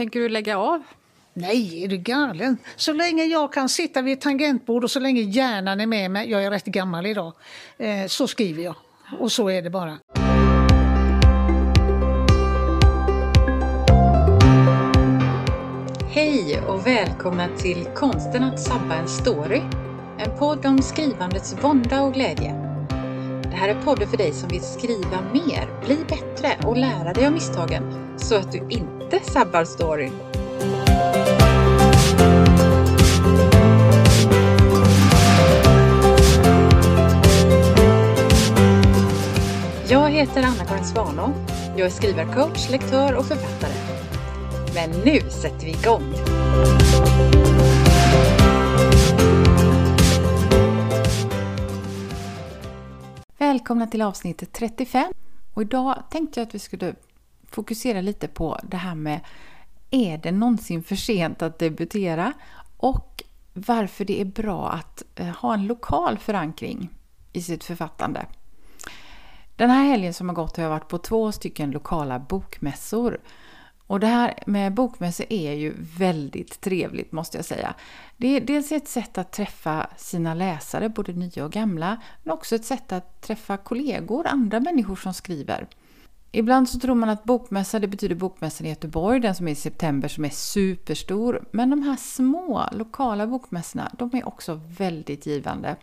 tänker du lägga av? Nej, är du galen? Så länge jag kan sitta vid ett tangentbord och så länge hjärnan är med mig, jag är rätt gammal idag, eh, så skriver jag. Och så är det bara. Hej och välkomna till Konsten att sabba en story. En podd om skrivandets vånda och glädje. Det här är podden för dig som vill skriva mer, bli bättre och lära dig av misstagen så att du inte sabbar storyn. Jag heter Anna-Karin Svanå. Jag är skrivarcoach, lektör och författare. Men nu sätter vi igång! Välkomna till avsnitt 35. Och idag tänkte jag att vi skulle fokusera lite på det här med är det någonsin för sent att debutera? Och varför det är bra att eh, ha en lokal förankring i sitt författande. Den här helgen som har gått har jag varit på två stycken lokala bokmässor. Och det här med bokmässor är ju väldigt trevligt måste jag säga. Det är dels ett sätt att träffa sina läsare, både nya och gamla, men också ett sätt att träffa kollegor, andra människor som skriver. Ibland så tror man att bokmässa det betyder bokmässan i Göteborg, den som är i september som är superstor. Men de här små lokala bokmässorna, de är också väldigt givande.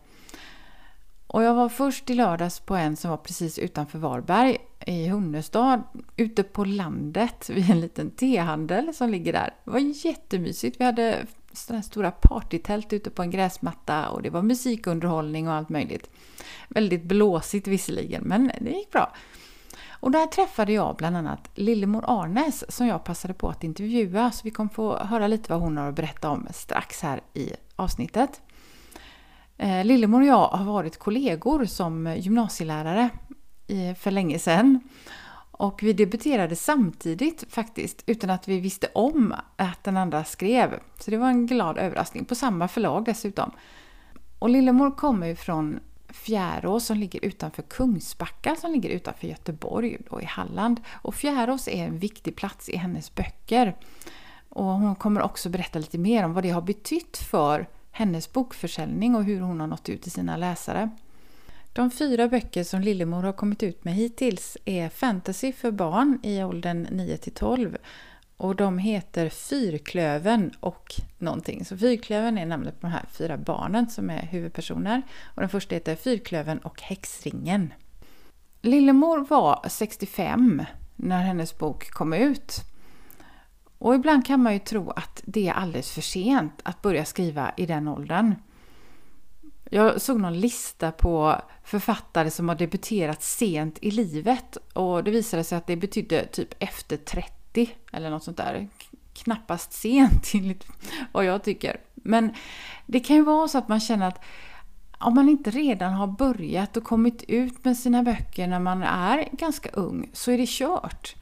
Och jag var först i lördags på en som var precis utanför Varberg i Hunnestad, ute på landet vid en liten tehandel som ligger där. Det var jättemysigt. Vi hade sådana stora partytält ute på en gräsmatta och det var musikunderhållning och allt möjligt. Väldigt blåsigt visserligen, men det gick bra. Och där träffade jag bland annat Lillemor Arnes som jag passade på att intervjua, så vi kommer få höra lite vad hon har att berätta om strax här i avsnittet. Eh, Lillemor och jag har varit kollegor som gymnasielärare för länge sedan. Och vi debuterade samtidigt faktiskt, utan att vi visste om att den andra skrev. Så det var en glad överraskning, på samma förlag dessutom. Och Lillemor kommer ju från Fjärås som ligger utanför Kungsbacka som ligger utanför Göteborg då i Halland. Och Fjärås är en viktig plats i hennes böcker. Och hon kommer också berätta lite mer om vad det har betytt för hennes bokförsäljning och hur hon har nått ut till sina läsare. De fyra böcker som Lillemor har kommit ut med hittills är fantasy för barn i åldern 9 till 12 och de heter Fyrklöven och någonting. Så Fyrklöven är namnet på de här fyra barnen som är huvudpersoner. Och den första heter Fyrklöven och Häxringen. Lillemor var 65 när hennes bok kom ut. Och ibland kan man ju tro att det är alldeles för sent att börja skriva i den åldern. Jag såg någon lista på författare som har debuterat sent i livet och det visade sig att det betydde typ efter 30 eller något sånt där. Knappast sent enligt vad jag tycker. Men det kan ju vara så att man känner att om man inte redan har börjat och kommit ut med sina böcker när man är ganska ung så är det kört.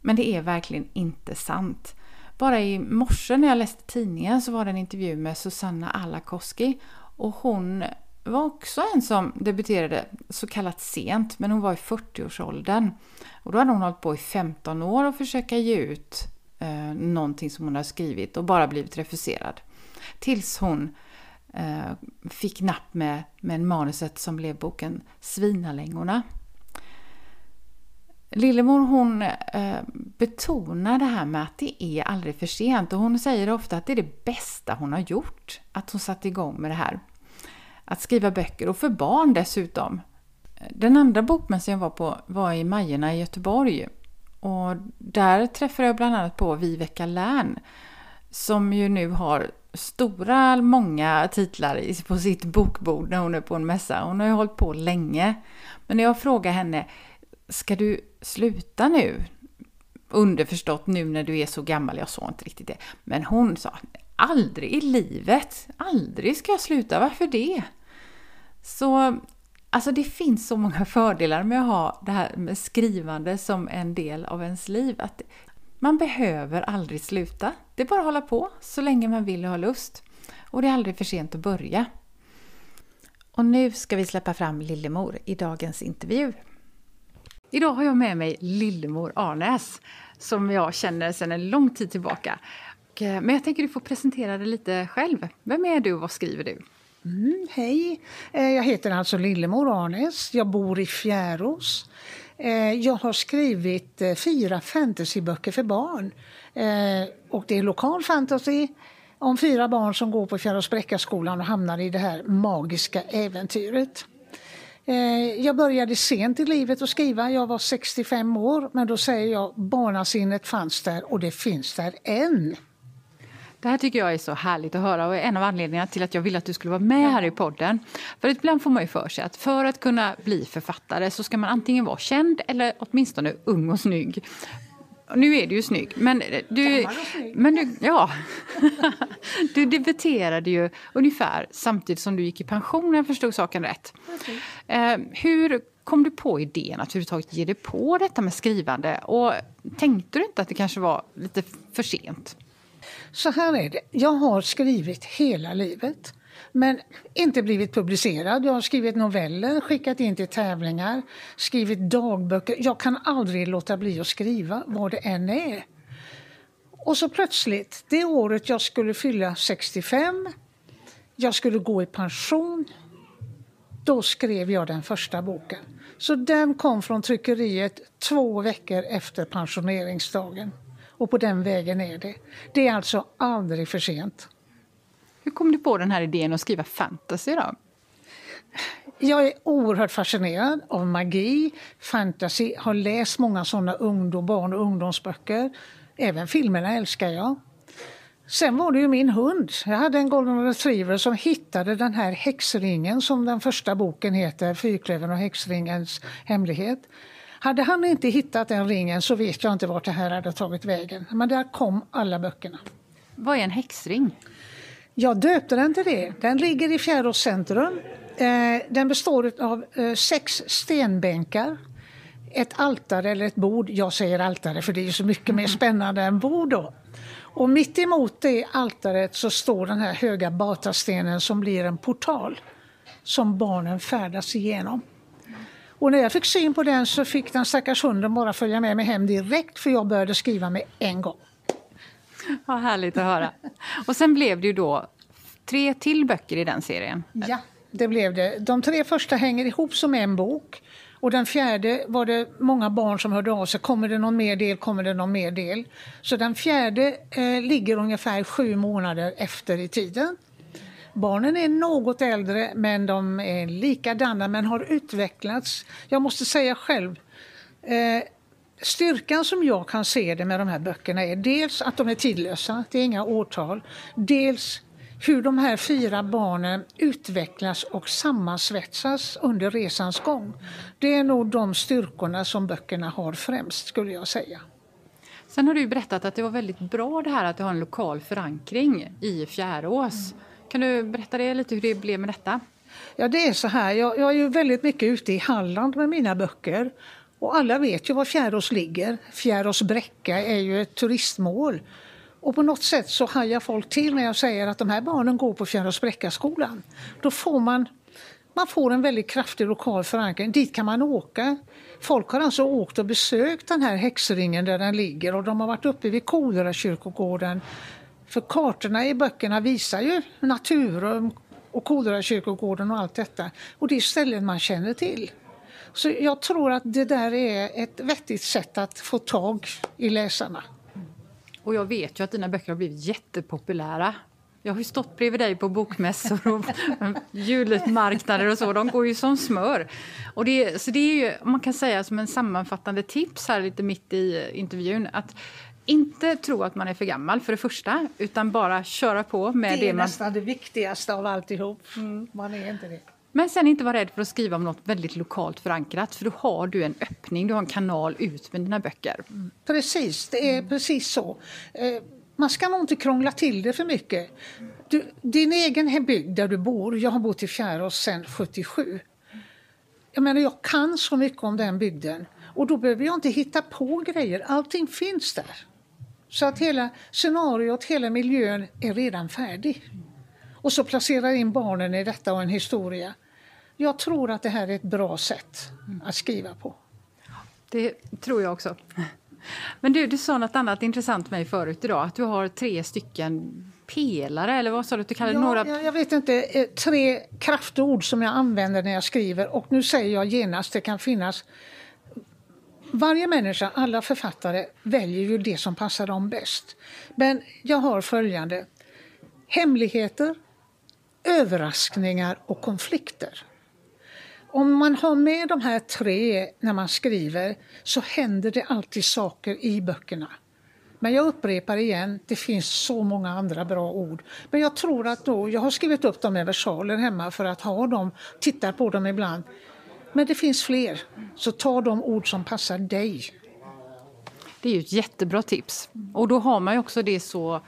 Men det är verkligen inte sant. Bara i morse när jag läste tidningen så var det en intervju med Susanna Alakoski och hon var också en som debuterade så kallat sent, men hon var i 40-årsåldern. Och då hade hon hållit på i 15 år och försöka ge ut eh, någonting som hon har skrivit och bara blivit refuserad. Tills hon eh, fick napp med, med manuset som blev boken Svinalängorna. Lillemor hon eh, betonar det här med att det är aldrig för sent och hon säger ofta att det är det bästa hon har gjort, att hon satte igång med det här. Att skriva böcker och för barn dessutom. Den andra bokmässan jag var på var i Majerna i Göteborg och där träffade jag bland annat på Viveka Lärn som ju nu har stora, många titlar på sitt bokbord när hon är på en mässa. Hon har ju hållit på länge. Men när jag frågar henne ska du sluta nu? Underförstått nu när du är så gammal, jag sa inte riktigt det. Men hon sa, aldrig i livet, aldrig ska jag sluta, varför det? Så alltså det finns så många fördelar med att ha det här med skrivande som en del av ens liv. Att man behöver aldrig sluta. Det är bara att hålla på så länge man vill och har lust. Och det är aldrig för sent att börja. Och nu ska vi släppa fram Lillemor i dagens intervju. Idag har jag med mig Lillemor Arnäs som jag känner sedan en lång tid tillbaka. Eh, men jag tänker du får presentera dig lite själv. Vem är du och vad skriver du? Mm, hej, eh, jag heter alltså Lillemor Arnäs. Jag bor i Fjärås. Eh, jag har skrivit fyra fantasyböcker för barn. Och det är lokal fantasy om fyra barn som går på Fjärås Bräckaskolan och hamnar i det här magiska äventyret. Eh, jag började sent i livet att skriva, jag var 65 år, men då säger jag barnasinnet fanns där och det finns där än. Det här tycker jag är så härligt att höra och är en av anledningarna till att jag ville att du skulle vara med här i podden. För ibland får man ju för sig att för att kunna bli författare så ska man antingen vara känd eller åtminstone ung och snygg. Nu är du ju snygg, men du... Men du ja. du debuterade ju ungefär samtidigt som du gick i pension, jag förstod saken rätt. Eh, hur kom du på idén att överhuvudtaget ge dig på detta med skrivande? Och tänkte du inte att det kanske var lite för sent? Så här är det. Jag har skrivit hela livet. Men inte blivit publicerad. Jag har skrivit noveller, skickat in till tävlingar, skrivit dagböcker. Jag kan aldrig låta bli att skriva, vad det än är. Och så plötsligt, det året jag skulle fylla 65, jag skulle gå i pension, då skrev jag den första boken. Så den kom från tryckeriet två veckor efter pensioneringsdagen. Och på den vägen är det. Det är alltså aldrig för sent. Hur kom du på den här idén att skriva fantasy då? Jag är oerhört fascinerad av magi, fantasy, har läst många sådana ungdom, barn och ungdomsböcker. Även filmerna älskar jag. Sen var det ju min hund. Jag hade en golden retriever som hittade den här häxringen som den första boken heter, Fyrklövern och häxringens hemlighet. Hade han inte hittat den ringen så vet jag inte vart det här hade tagit vägen. Men där kom alla böckerna. Vad är en häxring? Jag döpte den till det. Den ligger i Fjärås centrum. Eh, den består av eh, sex stenbänkar, ett altare eller ett bord. Jag säger altare för det är så mycket mer spännande än bord. Då. Och mitt emot det altaret så står den här höga batastenen som blir en portal som barnen färdas igenom. Och när jag fick syn på den så fick den stackars hunden bara följa med mig hem direkt för jag började skriva med en gång. Vad härligt att höra. Och sen blev det ju då tre till böcker i den serien. Ja, det blev det. De tre första hänger ihop som en bok. Och den fjärde var det många barn som hörde av sig. Kommer det någon mer del? Kommer det någon mer del? Så den fjärde eh, ligger ungefär sju månader efter i tiden. Barnen är något äldre, men de är likadana, men har utvecklats. Jag måste säga själv, eh, styrkan som jag kan se det med de här böckerna är dels att de är tidlösa, det är inga årtal. Dels hur de här fyra barnen utvecklas och sammansvetsas under resans gång. Det är nog de styrkorna som böckerna har främst, skulle jag säga. Sen har du berättat att det var väldigt bra det här att du har en lokal förankring i Fjärås. Mm. Kan du berätta det lite hur det blev med detta? Ja, det är så här. Jag, jag är ju väldigt mycket ute i Halland med mina böcker. Och alla vet ju var Fjärås ligger. Fjärås bräcka är ju ett turistmål. Och på något sätt så hajar folk till när jag säger att de här barnen går på Fjärås bräcka-skolan. Då får man, man får en väldigt kraftig lokal förankring. Dit kan man åka. Folk har alltså åkt och besökt den här häxringen där den ligger och de har varit uppe vid Kolera kyrkogården för kartorna i böckerna visar ju Naturum och Kolera-kyrkogården och allt detta. Och det är ställen man känner till. Så jag tror att det där är ett vettigt sätt att få tag i läsarna. Och jag vet ju att dina böcker har blivit jättepopulära. Jag har ju stått bredvid dig på bokmässor och julmarknader och så. De går ju som smör. Och det, så det är ju, man kan säga som en sammanfattande tips här lite mitt i intervjun att inte tro att man är för gammal för det första, utan bara köra på med det, det man... nästan det viktigaste av alltihop. Mm. Man är inte det. Men sen inte vara rädd för att skriva om något väldigt lokalt förankrat, för då har du en öppning, du har en kanal ut med dina böcker. Mm. Precis, det är mm. precis så. Eh, man ska nog inte krångla till det för mycket. Du, din egen bygd där du bor, jag har bott i Fjärås sedan 77. Jag menar, jag kan så mycket om den bygden och då behöver jag inte hitta på grejer, allting finns där. Så att hela scenariot, hela miljön är redan färdig. Och så placerar in barnen i detta och en historia. Jag tror att det här är ett bra sätt att skriva på. Det tror jag också. Men du, du sa något annat intressant med mig förut idag, att du har tre stycken pelare, eller vad sa du att du kallade ja, några? Jag, jag vet inte, eh, tre kraftord som jag använder när jag skriver och nu säger jag genast, det kan finnas varje människa, alla författare, väljer ju det som passar dem bäst. Men jag har följande. Hemligheter, överraskningar och konflikter. Om man har med de här tre när man skriver så händer det alltid saker i böckerna. Men jag upprepar igen, det finns så många andra bra ord. Men jag tror att då, jag har skrivit upp dem i versaler hemma för att ha dem, tittar på dem ibland. Men det finns fler, så ta de ord som passar dig. Det är ju ett jättebra tips. Och då har man ju också det så eh,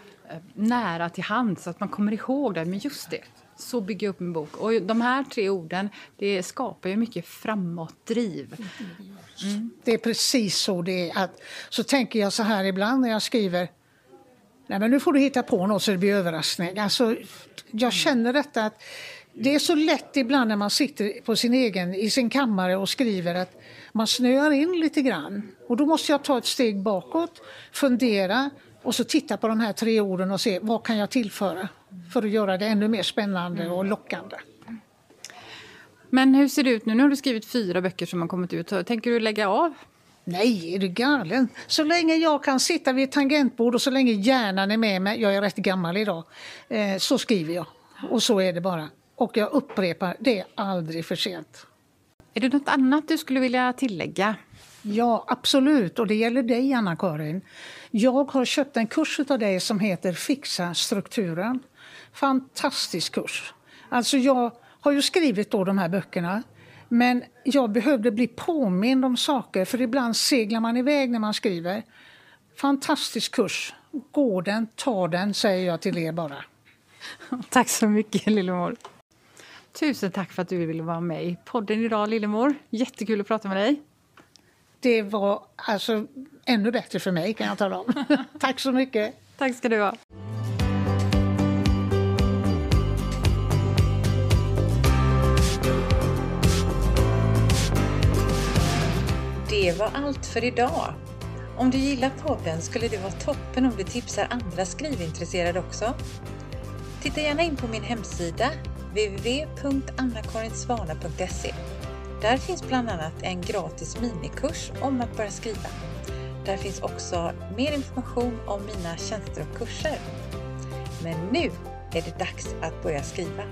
nära till hands att man kommer ihåg det. Men just det, så bygger jag upp min bok. Och de här tre orden det skapar ju mycket framåtdriv. Mm. Det är precis så det är. Att, så tänker jag så här ibland när jag skriver. Nej men nu får du hitta på något så det blir överraskning. Alltså, jag känner detta att det är så lätt ibland när man sitter på sin egen, i sin kammare och skriver att man snöar in lite grann. Och då måste jag ta ett steg bakåt, fundera och så titta på de här tre orden och se vad kan jag tillföra för att göra det ännu mer spännande och lockande. Men hur ser det ut nu? Nu har du skrivit fyra böcker som har kommit ut. Tänker du lägga av? Nej, är du galen? Så länge jag kan sitta vid ett tangentbord och så länge hjärnan är med mig, jag är rätt gammal idag, eh, så skriver jag. Och så är det bara. Och jag upprepar, det är aldrig för sent. Är det något annat du skulle vilja tillägga? Ja, absolut. Och det gäller dig, Anna-Karin. Jag har köpt en kurs av dig som heter Fixa strukturen. Fantastisk kurs. Alltså jag har ju skrivit då de här böckerna. Men jag behövde bli påmind om saker, för ibland seglar man iväg när man skriver. Fantastisk kurs. Gå den, ta den, säger jag till er bara. Tack så mycket, Lillemor. Tusen tack för att du ville vara med i podden idag, Lillemor. Jättekul att prata med dig. Det var alltså ännu bättre för mig, kan jag tala om. tack så mycket. Tack ska du ha. Det var allt för idag. Om du gillar podden skulle det vara toppen om du tipsar andra skrivintresserade också. Titta gärna in på min hemsida www.annakarinsvana.se. Där finns bland annat en gratis minikurs om att börja skriva. Där finns också mer information om mina tjänster och kurser. Men nu är det dags att börja skriva.